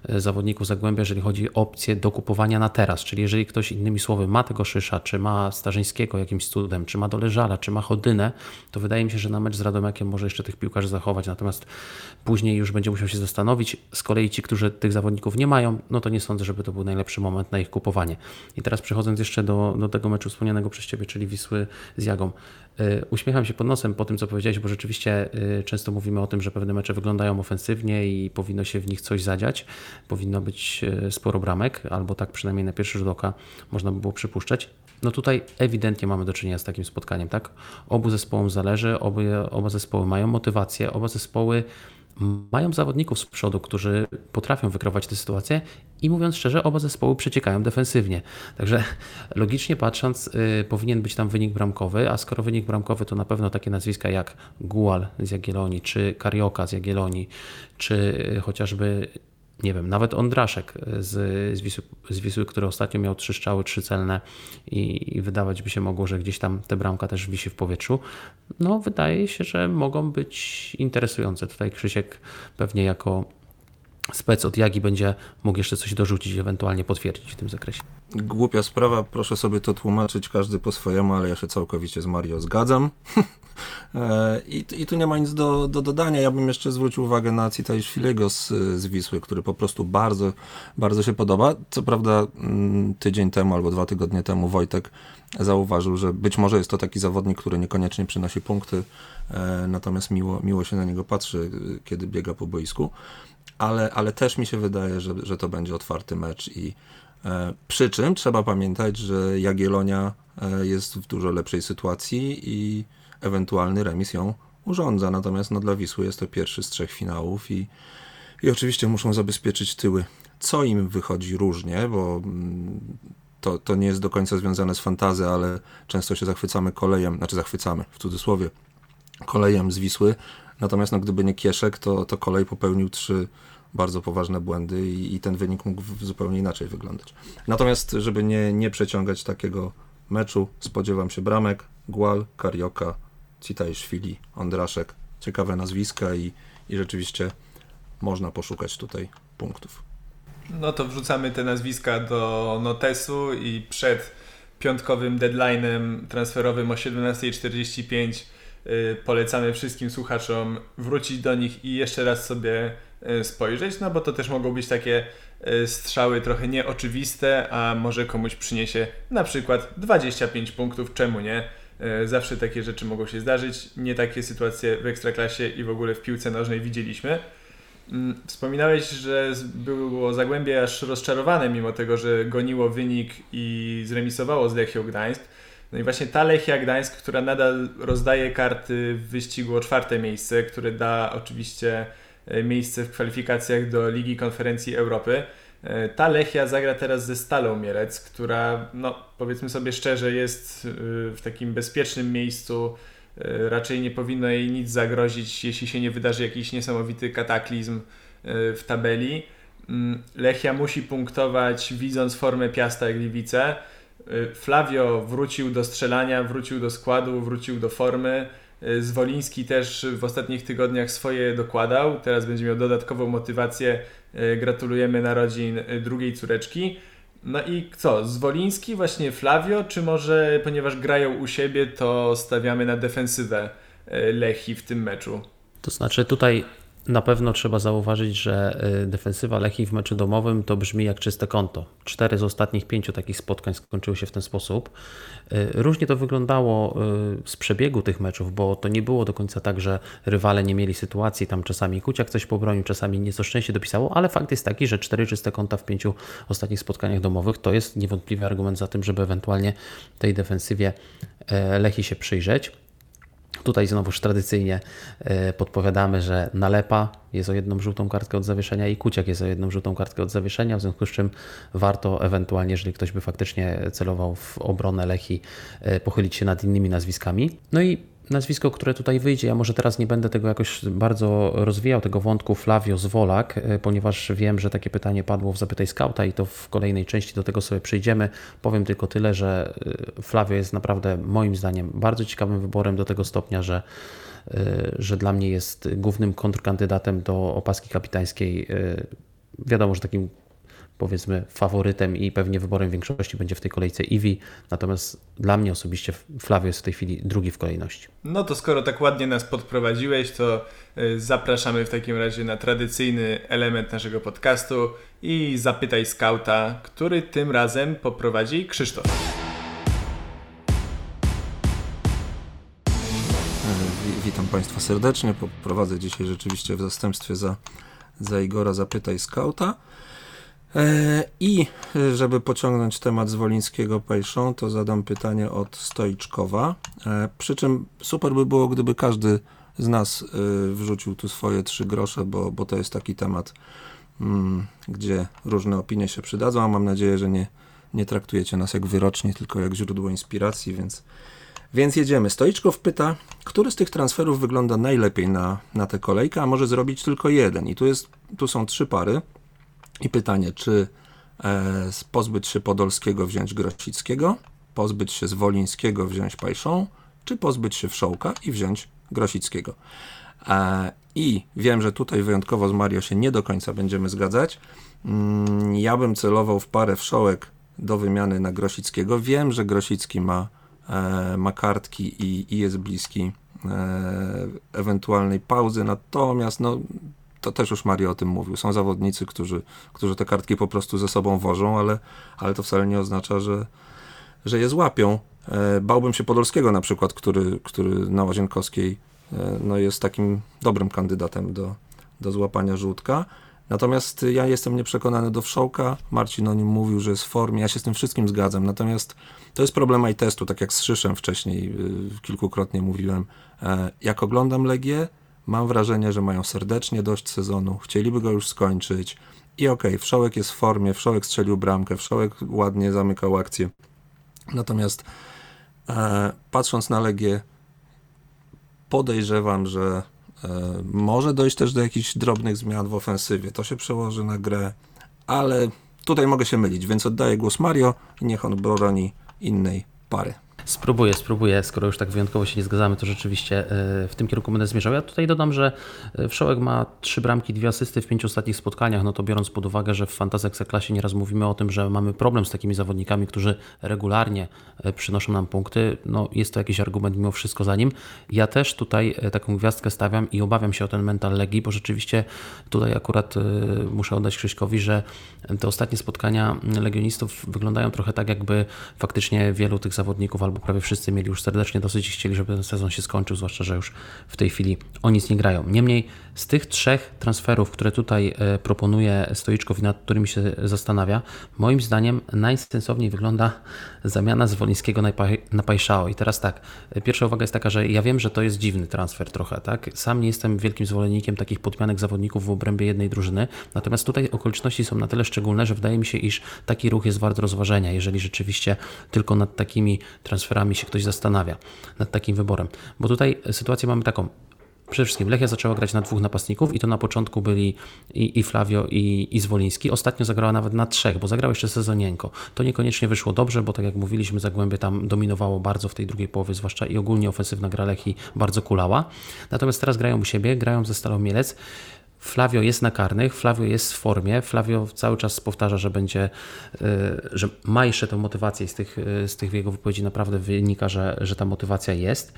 y, zawodników Zagłębia, jeżeli chodzi o opcję dokupowania na teraz, czyli jeżeli ktoś innymi słowy ma tego Szysza, czy ma Starzyńskiego Jakimś cudem, czy ma Doleżala, czy ma Chodynę, to wydaje mi się, że na mecz z Radomiakiem może jeszcze tych piłkarzy zachować, natomiast później już będzie musiał się zastanowić. Z kolei ci, którzy tych zawodników nie mają, no to nie sądzę, żeby to był najlepszy moment na ich kupowanie. I teraz przechodząc jeszcze do, do tego meczu wspomnianego przez Ciebie, czyli Wisły z Jagą. Y, uśmiecham się pod nosem po tym, co powiedziałeś, bo rzeczywiście y, często mówimy o tym, że pewne mecze wyglądają ofensywnie i powinno się w nich coś zadziać. Powinno być y, sporo bramek, albo tak przynajmniej na pierwszy rzut oka można by było przypuszczać. No tutaj ewidentnie mamy do czynienia z takim spotkaniem, tak? Obu zespołom zależy, obu, oba zespoły mają motywację, oba zespoły mają zawodników z przodu, którzy potrafią wykrować tę sytuację i mówiąc szczerze, oba zespoły przeciekają defensywnie. Także logicznie patrząc, y, powinien być tam wynik bramkowy, a skoro wynik bramkowy, to na pewno takie nazwiska jak Gual z Jagiellonii, czy Karioka z Jagiellonii, czy y, chociażby nie wiem, nawet Ondraszek z, z, Wisły, z Wisły, który ostatnio miał trzy strzały, trzy celne i, i, wydawać by się mogło, że gdzieś tam ta bramka też wisi w powietrzu. No, wydaje się, że mogą być interesujące. Tutaj Krzysiek pewnie jako spec od Jagi będzie mógł jeszcze coś dorzucić, ewentualnie potwierdzić w tym zakresie. Głupia sprawa, proszę sobie to tłumaczyć każdy po swojemu, ale ja się całkowicie z Mario zgadzam. E, I, I, tu nie ma nic do, do dodania. Ja bym jeszcze zwrócił uwagę na Citaiszwilego z, z Wisły, który po prostu bardzo, bardzo się podoba. Co prawda mm, tydzień temu albo dwa tygodnie temu Wojtek zauważył, że być może jest to taki zawodnik, który niekoniecznie przynosi punkty, e, natomiast miło, miło się na niego patrzy, kiedy biega po boisku. Ale, ale też mi się wydaje, że, że to będzie otwarty mecz i e, przy czym trzeba pamiętać, że Jagiellonia jest w dużo lepszej sytuacji i ewentualny remis ją urządza. Natomiast no, dla Wisły jest to pierwszy z trzech finałów i, i oczywiście muszą zabezpieczyć tyły. Co im wychodzi różnie, bo mm, to, to nie jest do końca związane z fantazy, ale często się zachwycamy kolejem, znaczy zachwycamy w cudzysłowie, kolejem z Wisły. Natomiast no, gdyby nie Kieszek, to, to kolej popełnił trzy bardzo poważne błędy i, i ten wynik mógł zupełnie inaczej wyglądać. Natomiast, żeby nie, nie przeciągać takiego meczu, spodziewam się bramek, Gual, Karioka, Citajszwili, Ondraszek. Ciekawe nazwiska i, i rzeczywiście można poszukać tutaj punktów. No to wrzucamy te nazwiska do notesu i przed piątkowym deadline'em transferowym o 17.45 yy, polecamy wszystkim słuchaczom wrócić do nich i jeszcze raz sobie spojrzeć, no bo to też mogą być takie yy, strzały trochę nieoczywiste, a może komuś przyniesie na przykład 25 punktów, czemu nie? E, zawsze takie rzeczy mogą się zdarzyć. Nie takie sytuacje w ekstraklasie i w ogóle w piłce nożnej widzieliśmy. Mm, wspominałeś, że było Zagłębie aż rozczarowane, mimo tego, że goniło wynik i zremisowało z Lechią Gdańsk. No i właśnie ta Lechia Gdańsk, która nadal rozdaje karty w wyścigu o czwarte miejsce, które da oczywiście e, miejsce w kwalifikacjach do Ligi Konferencji Europy. E, ta Lechia zagra teraz ze Stalą Mielec, która, no powiedzmy sobie szczerze, jest y, w takim bezpiecznym miejscu. Raczej nie powinno jej nic zagrozić, jeśli się nie wydarzy jakiś niesamowity kataklizm w tabeli. Mm, Lechia musi punktować, widząc formę Piasta Gliwice. Flavio wrócił do strzelania, wrócił do składu, wrócił do formy. Zwoliński też w ostatnich tygodniach swoje dokładał. Teraz będzie miał dodatkową motywację E, gratulujemy narodzin e, drugiej córeczki. No i co, Zwoliński, właśnie Flavio, czy może ponieważ grają u siebie, to stawiamy na defensywę e, Lechi w tym meczu? To znaczy tutaj na pewno trzeba zauważyć, że y, defensywa Lechii w meczu domowym to brzmi jak czyste konto. Cztery z ostatnich pięciu takich spotkań skończyły się w ten sposób. Y, różnie to wyglądało y, z przebiegu tych meczów, bo to nie było do końca tak, że rywale nie mieli sytuacji, tam czasami Kuciak coś pobronił, czasami nieco szczęście dopisało, ale fakt jest taki, że cztery czyste konta w pięciu ostatnich spotkaniach domowych to jest niewątpliwy argument za tym, żeby ewentualnie tej defensywie Lechi się przyjrzeć. Tutaj znowuż tradycyjnie e, podpowiadamy, że Nalepa jest o jedną żółtą kartkę od zawieszenia i Kuciak jest o jedną żółtą kartkę od zawieszenia, w związku z czym warto ewentualnie, jeżeli ktoś by faktycznie celował w obronę Lechi, e, pochylić się nad innymi nazwiskami. No i nazwisko, które tutaj wyjdzie. Ja może teraz nie będę tego jakoś bardzo rozwijał, tego wątku Flavio Zwolak, e, ponieważ wiem, że takie pytanie padło w Zapytaj Skauta i to w kolejnej części do tego sobie przyjdziemy. Powiem tylko tyle, że e, Flavio jest naprawdę moim zdaniem bardzo ciekawym wyborem do tego stopnia, że e, że dla mnie jest głównym kontrkandydatem do opaski kapitańskiej. Wiadomo, że takim powiedzmy faworytem i pewnie wyborem większości będzie w tej kolejce Iwi, natomiast dla mnie osobiście Flavio jest w tej chwili drugi w kolejności. No to skoro tak ładnie nas podprowadziłeś, to y, zapraszamy w takim razie na tradycyjny element naszego podcastu i zapytaj skauta, który tym razem poprowadzi Krzysztof. E, witam Państwa serdecznie. Prowadzę dzisiaj rzeczywiście w zastępstwie za, za Igora Zapytaj Skauta. E, I żeby pociągnąć temat z Wolińskiego Pejszą, to zadam pytanie od Stoiczkowa. E, przy czym super by było, gdyby każdy z nas wrzucił tu swoje trzy grosze, bo, bo to jest taki temat, mm, gdzie różne opinie się przydadzą, a mam nadzieję, że nie, nie traktujecie nas jak wyroczni, tylko jak źródło inspiracji, więc więc jedziemy. Stoiczkow pyta, który z tych transferów wygląda najlepiej na, na tę kolejkę, a może zrobić tylko jeden. I tu, jest, tu są trzy pary. I pytanie, czy e, pozbyć się Podolskiego wziąć Grosickiego, pozbyć się Zwolińskiego wziąć Pajszą, czy pozbyć się Wszołka i wziąć Grosickiego. E, I wiem, że tutaj wyjątkowo z Mario się nie do końca będziemy zgadzać. Mm, ja bym celował w parę Wszołek do wymiany na Grosickiego. Wiem, że Grosicki ma E, ma kartki i, i jest bliski e, ewentualnej pauzy, natomiast no, to też już Mario o tym mówił. Są zawodnicy, którzy, którzy te kartki po prostu ze sobą wożą, ale, ale to wcale nie oznacza, że, że je złapią. E, bałbym się Podolskiego na przykład, który, który na Łazienkowskiej no, jest takim dobrym kandydatem do, do złapania żółtka. Natomiast ja jestem nieprzekonany do Wszołka. Marcin o nim mówił, że jest w formie. Ja się z tym wszystkim zgadzam. Natomiast to jest problem i testu, tak jak z Szyszem wcześniej y, kilkukrotnie mówiłem. E, jak oglądam Legię, mam wrażenie, że mają serdecznie dość sezonu, chcieliby go już skończyć. I okej, okay, Wszołek jest w formie, Wszołek strzelił bramkę, Wszołek ładnie zamykał akcję. Natomiast e, patrząc na Legię, podejrzewam, że e, może dojść też do jakichś drobnych zmian w ofensywie. To się przełoży na grę, ale tutaj mogę się mylić, więc oddaję głos Mario i niech on broni innej pary. Spróbuję, spróbuję. Skoro już tak wyjątkowo się nie zgadzamy, to rzeczywiście e, w tym kierunku będę zmierzał. Ja tutaj dodam, że e, Wszołek ma trzy bramki, dwie asysty w pięciu ostatnich spotkaniach, no to biorąc pod uwagę, że w Fantasy Ekstraklasie nieraz mówimy o tym, że mamy problem z takimi zawodnikami, którzy regularnie e, przynoszą nam punkty, no jest to jakiś argument mimo wszystko za nim. Ja też tutaj taką gwiazdkę stawiam i obawiam się o ten mental Legii, bo rzeczywiście tutaj akurat muszę oddać Krzyśkowi, że te ostatnie spotkania legionistów wyglądają trochę tak, jakby faktycznie wielu tych zawodników albo prawie wszyscy mieli już serdecznie dosyć i chcieli, żeby ten sezon się skończył, zwłaszcza, że już w tej chwili o nic nie grają. Niemniej z tych trzech transferów, które tutaj e, proponuje Stoiczkow i nad którymi się zastanawia, moim zdaniem najsensowniej wygląda zamiana z Wolińskiego na Pajszao. I teraz tak, pierwsza uwaga jest taka, że ja wiem, że to jest dziwny transfer trochę, tak? Sam nie jestem wielkim zwolennikiem takich podmianek zawodników w obrębie jednej drużyny, natomiast tutaj okoliczności są na tyle szczególne, że wydaje mi się, iż taki ruch jest wart rozważenia, jeżeli rzeczywiście tylko nad takimi transferami się ktoś zastanawia, nad takim wyborem. Bo tutaj sytuację mamy taką, Przede wszystkim Lechia zaczęła grać na dwóch napastników i to na początku byli i, i Flavio i, i Zwoliński. Ostatnio zagrała nawet na trzech, bo zagrał jeszcze Sezonienko. To niekoniecznie wyszło dobrze, bo tak jak mówiliśmy, Zagłębie tam dominowało bardzo w tej drugiej połowie, zwłaszcza i ogólnie ofensywna gra Lechii bardzo kulała. Natomiast teraz grają u siebie, grają ze Stalą Mielec. Flavio jest na karnych, Flavio jest w formie, Flavio cały czas powtarza, że będzie, y, że ma jeszcze tę motywację z tych, y, z tych jego wypowiedzi naprawdę wynika, że, że ta motywacja jest.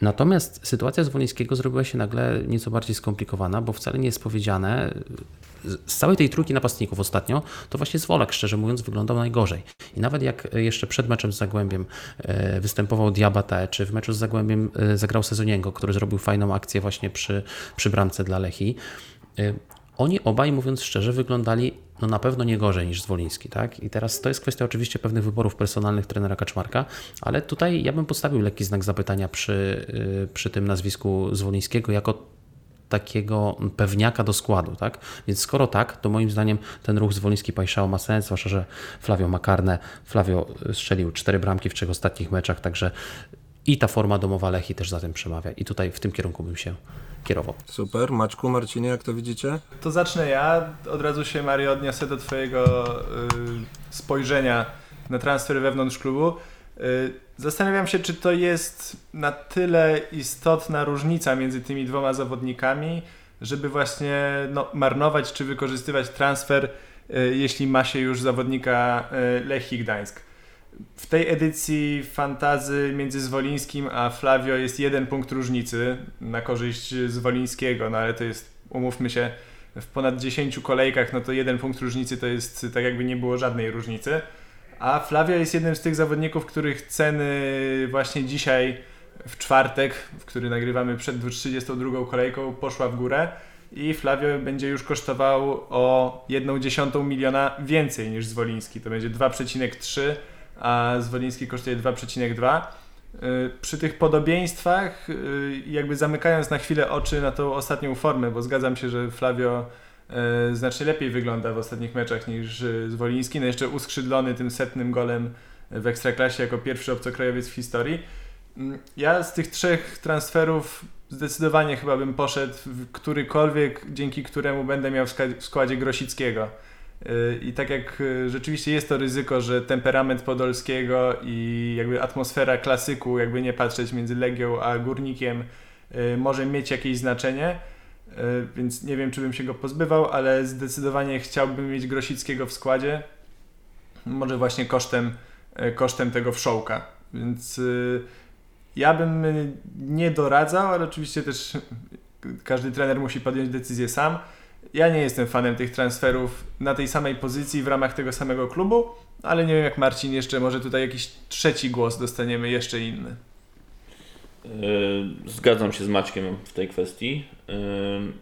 Natomiast sytuacja z Wolińskiego zrobiła się nagle nieco bardziej skomplikowana, bo wcale nie jest powiedziane, z całej tej trójki napastników ostatnio, to właśnie Zwolak, szczerze mówiąc, wyglądał najgorzej. I nawet jak jeszcze przed meczem z Zagłębiem e, występował Diabate, czy w meczu z Zagłębiem e, zagrał Sezoniengo, który zrobił fajną akcję właśnie przy, przy bramce dla Lechi, e, oni obaj, mówiąc szczerze, wyglądali no na pewno nie gorzej niż Zwoliński, tak? I teraz to jest kwestia oczywiście pewnych wyborów personalnych trenera Kaczmarka, ale tutaj ja bym postawił lekki znak zapytania przy, y, przy tym nazwisku Zwolińskiego jako takiego pewniaka do składu, tak? Więc skoro tak, to moim zdaniem ten ruch Zwoliński Pajszao ma sens, zwłaszcza, że Flavio ma karne, Flavio strzelił cztery bramki w trzech ostatnich meczach, także i ta forma domowa Lechi też za tym przemawia i tutaj w tym kierunku bym się kierował. Super. Maćku, Marcinie, jak to widzicie? To zacznę ja. Od razu się, Mario, odniosę do Twojego y, spojrzenia na transfer wewnątrz klubu. Y, zastanawiam się, czy to jest na tyle istotna różnica między tymi dwoma zawodnikami, żeby właśnie no, marnować czy wykorzystywać transfer jeśli ma się już zawodnika Lechii Gdańsk. W tej edycji fantazy między Zwolińskim a Flavio jest jeden punkt różnicy na korzyść Zwolińskiego, no ale to jest, umówmy się, w ponad 10 kolejkach, no to jeden punkt różnicy to jest tak jakby nie było żadnej różnicy. A Flavio jest jednym z tych zawodników, których ceny właśnie dzisiaj w czwartek, w który nagrywamy przed 32 kolejką, poszła w górę i Flavio będzie już kosztował o 1,1 miliona więcej niż Zwoliński. To będzie 2,3, a Zwoliński kosztuje 2,2. Y, przy tych podobieństwach, y, jakby zamykając na chwilę oczy na tą ostatnią formę, bo zgadzam się, że Flavio y, znacznie lepiej wygląda w ostatnich meczach niż Zwoliński, no jeszcze uskrzydlony tym setnym golem w Ekstraklasie jako pierwszy obcokrajowiec w historii. Mm, ja z tych trzech transferów zdecydowanie chyba bym poszedł w którykolwiek, dzięki któremu będę miał w składzie Grosickiego. Y, I tak jak y, rzeczywiście jest to ryzyko, że temperament Podolskiego i jakby atmosfera klasyku, jakby nie patrzeć między Legią a Górnikiem, y, może mieć jakieś znaczenie, więc nie wiem, czy bym się go pozbywał, ale zdecydowanie chciałbym mieć Grosickiego w składzie, może właśnie kosztem, kosztem tego wszołka. Więc ja bym nie doradzał, ale oczywiście też każdy trener musi podjąć decyzję sam ja nie jestem fanem tych transferów na tej samej pozycji w ramach tego samego klubu, ale nie wiem jak Marcin jeszcze, może tutaj jakiś trzeci głos dostaniemy, jeszcze inny. E, zgadzam się z Maćkiem w tej kwestii. E,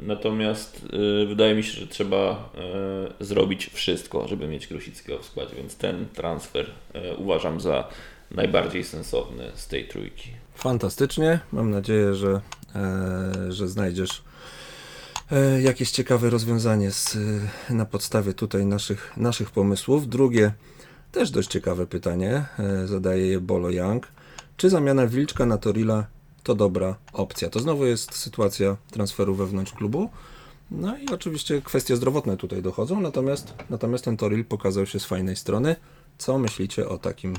natomiast e, wydaje mi się, że trzeba zrobić wszystko, żeby mieć Grusickiego w składzie, więc ten transfer uważam za najbardziej sensowny z tej trójki. Fantastycznie. Mam nadzieję, że, że znajdziesz E, jakieś ciekawe rozwiązanie z, e, na podstawie tutaj naszych, naszych pomysłów. Drugie, też dość ciekawe pytanie, e, zadaje je Bolo Young. Czy zamiana Wilczka na Torila to dobra opcja? To znowu jest sytuacja transferu wewnątrz klubu. No i oczywiście kwestie zdrowotne tutaj dochodzą, natomiast, natomiast ten Toril pokazał się z fajnej strony. Co myślicie o takim,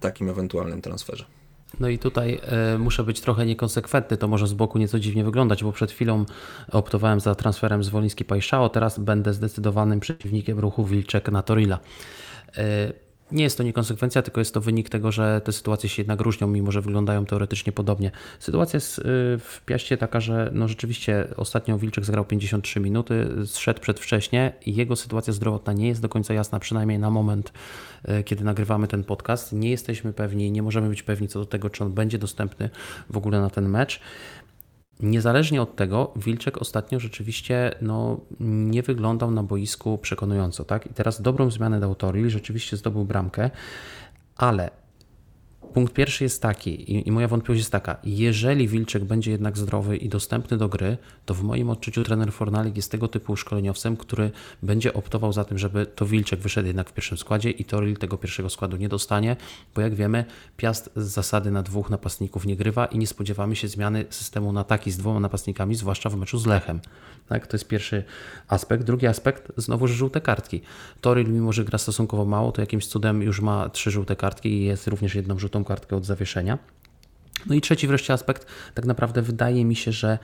takim ewentualnym transferze? No i tutaj y, muszę być trochę niekonsekwentny, to może z boku nieco dziwnie wyglądać, bo przed chwilą optowałem za transferem z Woliński Pajszao, teraz będę zdecydowanym przeciwnikiem ruchu Wilczek na Torila. Y, nie jest to niekonsekwencja, tylko jest to wynik tego, że te sytuacje się jednak różnią, mimo że wyglądają teoretycznie podobnie. Sytuacja jest y, w Piaście taka, że no rzeczywiście ostatnio Wilczek zagrał 53 minuty, zszedł przedwcześnie i jego sytuacja zdrowotna nie jest do końca jasna, przynajmniej na moment, y, kiedy nagrywamy ten podcast. Nie jesteśmy pewni, nie możemy być pewni co do tego, czy on będzie dostępny w ogóle na ten mecz. Niezależnie od tego, Wilczek ostatnio rzeczywiście no, nie wyglądał na boisku przekonująco. Tak? I teraz dobrą zmianę dał Toril, rzeczywiście zdobył bramkę, ale Punkt pierwszy jest taki, i, i, moja wątpliwość jest taka: jeżeli Wilczek będzie jednak zdrowy i dostępny do gry, to w moim odczuciu trener Fornalik jest tego typu szkoleniowcem, który będzie optował za tym, żeby to Wilczek wyszedł jednak w pierwszym składzie i Toril tego pierwszego składu nie dostanie, bo jak wiemy, Piast z zasady na dwóch napastników nie grywa i nie spodziewamy się zmiany systemu na taki z dwoma napastnikami, zwłaszcza w meczu z Lechem. Tak, to jest pierwszy aspekt. Drugi aspekt, znowu żółte kartki. Toril, mimo że gra stosunkowo mało, to jakimś cudem już ma trzy żółte kartki i jest również jedną żółtą kartkę od zawieszenia. No i trzeci wreszcie aspekt, tak naprawdę wydaje mi się, że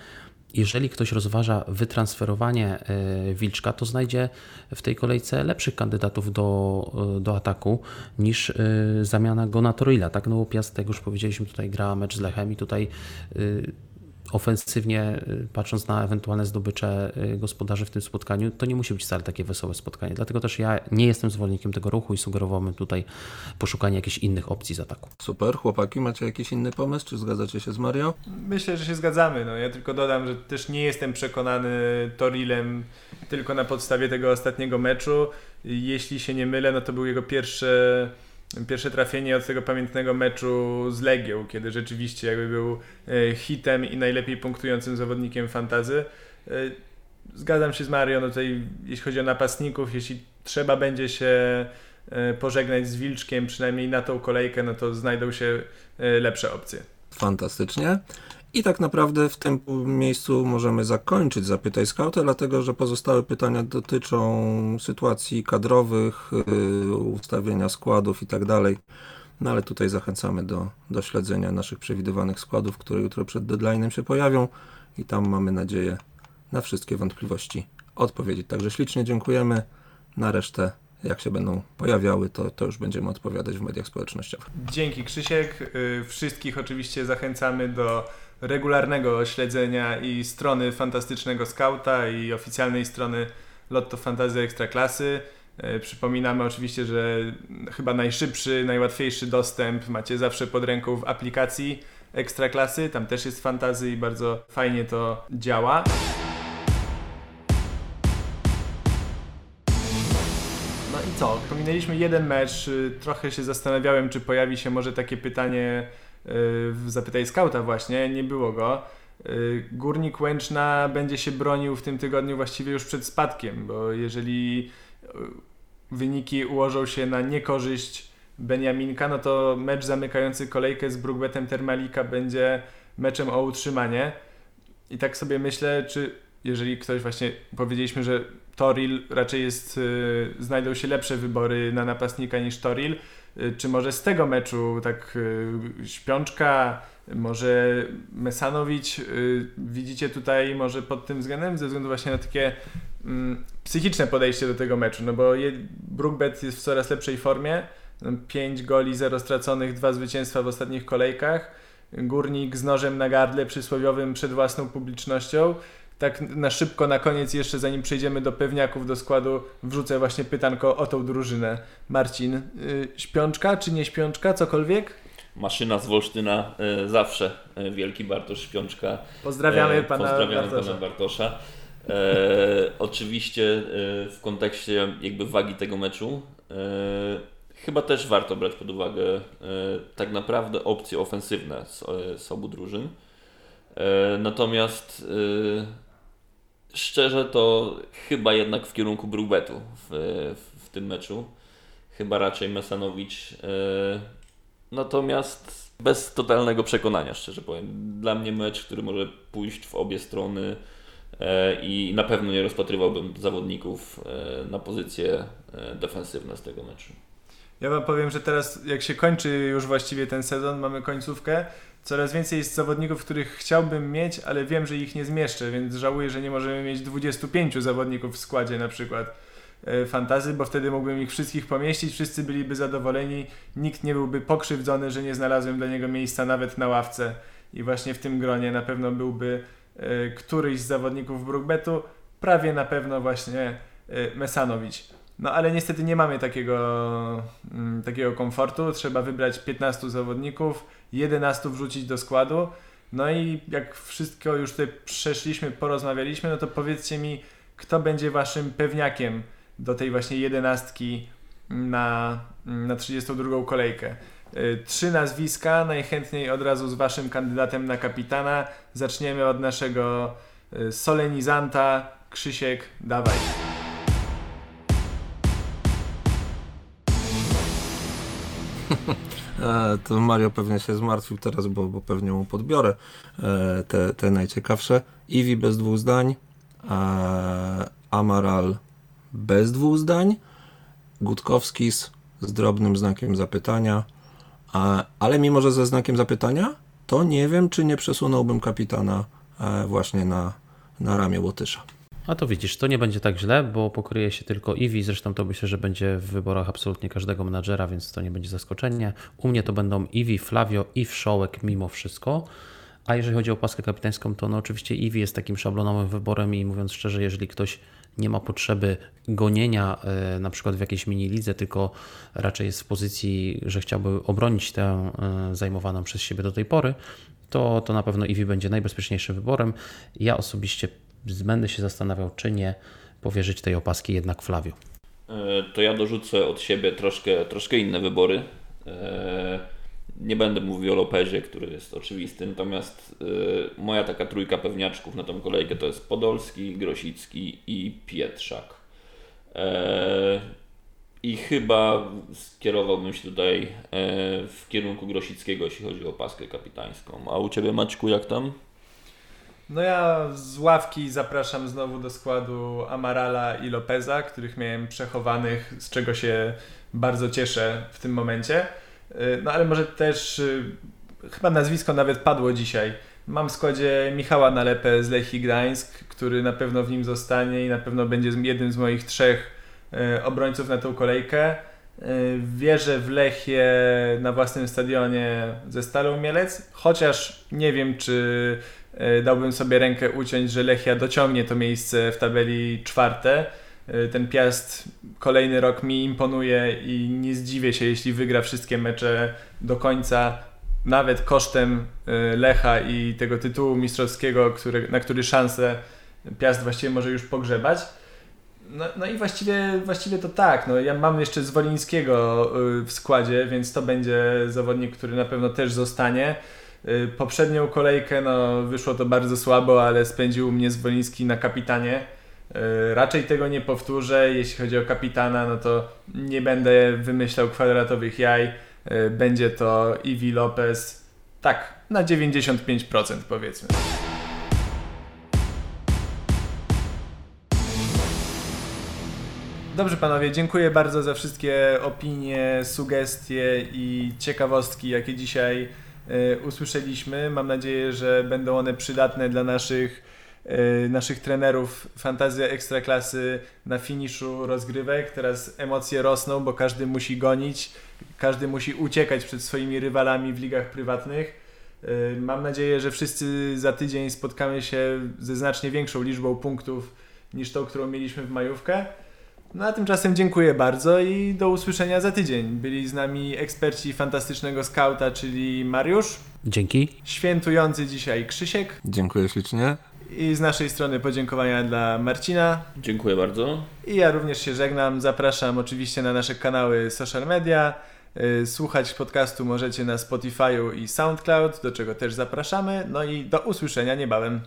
jeżeli ktoś rozważa wytransferowanie e, Wilczka, to znajdzie w tej kolejce lepszych kandydatów do, e, do ataku niż e, zamiana go na Torilla. Tak, no Piast, jak już powiedzieliśmy, tutaj gra mecz z Lechem i tutaj ofensywnie, y, patrząc na ewentualne zdobycze y, gospodarzy w tym spotkaniu, to nie musi być wcale takie wesołe spotkanie. Dlatego też ja nie jestem zwolennikiem tego ruchu i sugerowałbym tutaj poszukanie jakichś innych opcji z ataku. Super, chłopaki, macie jakiś inny pomysł, czy zgadzacie się z Mario? Myślę, że się zgadzamy. No, ja tylko dodam, że też nie jestem przekonany Torilem tylko na podstawie tego ostatniego meczu. Jeśli się nie mylę, no to był jego pierwszy pierwsze trafienie od tego pamiętnego meczu z Legią, kiedy rzeczywiście jakby był e, hitem i najlepiej punktującym zawodnikiem fantazy. E, zgadzam się z Mario, no tutaj jeśli chodzi o napastników, jeśli trzeba będzie się e, pożegnać z Wilczkiem, przynajmniej na tą kolejkę, no to znajdą się lepsze opcje. Fantastycznie. I tak naprawdę w tym miejscu możemy zakończyć Zapytaj Skauta, dlatego że pozostałe pytania dotyczą sytuacji kadrowych, yy, ustawienia składów i tak dalej. No ale tutaj zachęcamy do, do śledzenia naszych przewidywanych składów, które jutro przed deadline'em się pojawią i tam mamy nadzieję na wszystkie wątpliwości odpowiedzieć. Także ślicznie dziękujemy. Na resztę, jak się będą pojawiały, to, to już będziemy odpowiadać w mediach społecznościowych. Dzięki Krzysiek. Y, Wszystkich oczywiście zachęcamy do regularnego śledzenia i strony Fantastycznego Skauta i oficjalnej strony Lotto Fantasy Ekstraklasy. Y, Przypominamy oczywiście, że chyba najszybszy, najłatwiejszy dostęp macie zawsze pod ręką w aplikacji Ekstraklasy. Tam też jest fantazy i bardzo fajnie to działa. No i co? Pominęliśmy jeden mecz. y, Trochę się zastanawiałem, czy pojawi się może takie pytanie Zapytaj Skauta właśnie. Nie było go. Y, Górnik Łęczna będzie się bronił w tym tygodniu właściwie już przed spadkiem, bo jeżeli y, wyniki ułożą się na niekorzyść Beniaminka, no to mecz zamykający kolejkę z Brugbetem Termalika będzie meczem o utrzymanie. I tak sobie myślę, czy jeżeli ktoś właśnie powiedzieliśmy, że Toril raczej jest, y, znajdą się lepsze wybory na napastnika niż Toril, czy może z tego meczu tak y, Śpiączka, może Mesanowicz, y, widzicie tutaj może pod tym względem, ze względu właśnie na takie mm, psychiczne podejście do tego meczu, no bo Brookbet jest w coraz lepszej formie, 5 goli, 0 straconych, 2 zwycięstwa w ostatnich kolejkach, Górnik z nożem na gardle przysłowiowym przed własną publicznością, tak na szybko na koniec jeszcze zanim przejdziemy do pewniaków do składu wrzucę właśnie pytanko o tą drużynę. Marcin, y, śpiączka czy nie śpiączka, cokolwiek? Maszyna z Wolsztyna e, zawsze e, wielki Bartosz Śpiączka. Pozdrawiamy E, pana pozdrawiamy Bartosza. pana Bartosza. E, oczywiście w kontekście jakby wagi tego meczu e, chyba też warto brać pod uwagę e, tak naprawdę opcje ofensywne z, z obu drużyn. Natomiast szczerze to chyba jednak w kierunku Brugbetu w, w, w tym meczu. Chyba raczej Mesanowicz. E, natomiast bez totalnego przekonania, szczerze powiem. Dla mnie mecz, który może pójść w obie strony e, i na pewno nie rozpatrywałbym zawodników e, na pozycje defensywne z tego meczu. Ja wam powiem, że teraz jak się kończy już właściwie ten sezon, mamy końcówkę, coraz więcej jest zawodników, których chciałbym mieć, ale wiem, że ich nie zmieszczę, więc żałuję, że nie możemy mieć 25 zawodników w składzie na przykład e, fantazy, bo wtedy mógłbym ich wszystkich pomieścić, wszyscy byliby zadowoleni, nikt nie byłby pokrzywdzony, że nie znalazłem dla niego miejsca nawet na ławce i właśnie w tym gronie na pewno byłby e, któryś z zawodników Brookbetu, prawie na pewno właśnie e, Mesanowicz. No ale niestety nie mamy takiego, mm, takiego komfortu. Trzeba wybrać 15 zawodników, 11 wrzucić do składu. No i jak wszystko już tutaj przeszliśmy, porozmawialiśmy, no to powiedzcie mi, kto będzie waszym pewniakiem do tej właśnie jedenastki na, na 32 kolejkę. Y, Trzy nazwiska, najchętniej od razu z waszym kandydatem na kapitana. Zaczniemy od naszego y, solenizanta. Krzysiek, dawaj. E, to Mario pewnie się zmartwił teraz, bo, bo pewnie mu podbiorę e, te, te najciekawsze. Iwi bez dwóch zdań, e, Amaral bez dwóch zdań, Gutkowskis z drobnym znakiem zapytania, ale mimo, że ze znakiem zapytania, to nie wiem, czy nie przesunąłbym kapitana właśnie na, na ramię Łotysza. A to widzisz, to nie będzie tak źle, bo pokryje się tylko Iwi, zresztą to myślę, że będzie w wyborach absolutnie każdego menadżera, więc to nie będzie zaskoczenie. U mnie to będą Iwi, Flavio i Wszołek mimo wszystko. A jeżeli chodzi o paskę kapitańską, to no oczywiście Iwi jest takim szablonowym wyborem i mówiąc szczerze, jeżeli ktoś nie ma potrzeby gonienia e, na przykład w jakiejś mini lidze, tylko raczej jest w pozycji, że chciałby obronić tę e, zajmowaną przez siebie do tej pory, to, to na pewno Iwi będzie najbezpieczniejszym wyborem. Ja osobiście będę się zastanawiał, czy nie powierzyć tej opaski jednak Flavio. E, To ja dorzucę od siebie troszkę, troszkę inne wybory. E, Nie będę mówił o Lopezie, który jest oczywisty, natomiast e, moja taka trójka pewniaczków na tą kolejkę to jest Podolski, Grosicki i Pietrzak. I chyba skierowałbym się tutaj w kierunku Grosickiego, jeśli chodzi o paskę kapitańską. A u Ciebie Maćku jak tam? No ja z ławki zapraszam znowu do składu Amarala i Lopeza, których miałem przechowanych, z czego się bardzo cieszę w tym momencie. Y, No ale może też y, chyba nazwisko nawet padło dzisiaj. Mam w składzie Michała Nalepę z Lechii Gdańsk, który na pewno w nim zostanie i na pewno będzie jednym z moich trzech obrońców na tą kolejkę. Wierzę w Lechię na własnym stadionie ze Stalą Mielec, chociaż nie wiem, czy dałbym sobie rękę uciąć, że Lechia dociągnie to miejsce w tabeli czwarte. Ten Piast kolejny rok mi imponuje i nie zdziwię się, jeśli wygra wszystkie mecze do końca, nawet kosztem Lecha i tego tytułu mistrzowskiego, który, na który szansę Piast właściwie może już pogrzebać. No, no i właściwie, właściwie to tak. No, ja mam jeszcze Zwolińskiego w składzie, więc to będzie zawodnik, który na pewno też zostanie. Y, poprzednią kolejkę no, wyszło to bardzo słabo, ale spędził mnie Zwoliński na kapitanie. Y, raczej tego nie powtórzę. Jeśli chodzi o kapitana, no to nie będę wymyślał kwadratowych jaj. Będzie to Iwi Lopez. Tak, na 95% powiedzmy. Dobrze panowie, dziękuję bardzo za wszystkie opinie, sugestie i ciekawostki, jakie dzisiaj y, usłyszeliśmy. Mam nadzieję, że będą one przydatne dla naszych, y, naszych trenerów Fantazja Ekstraklasy na finiszu rozgrywek. Teraz emocje rosną, bo każdy musi gonić, każdy musi uciekać przed swoimi rywalami w ligach prywatnych. Y, mam nadzieję, że wszyscy za tydzień spotkamy się ze znacznie większą liczbą punktów niż tą, którą mieliśmy w majówkę. No a tymczasem dziękuję bardzo i do usłyszenia za tydzień. Byli z nami eksperci fantastycznego skauta, czyli Mariusz. Dzięki. Świętujący dzisiaj Krzysiek. Dziękuję ślicznie. I z naszej strony podziękowania dla Marcina. Dziękuję bardzo. I ja również się żegnam. Zapraszam oczywiście na nasze kanały social media. Y, słuchać podcastu możecie na Spotify'u i SoundCloud, do czego też zapraszamy. No i do usłyszenia niebawem.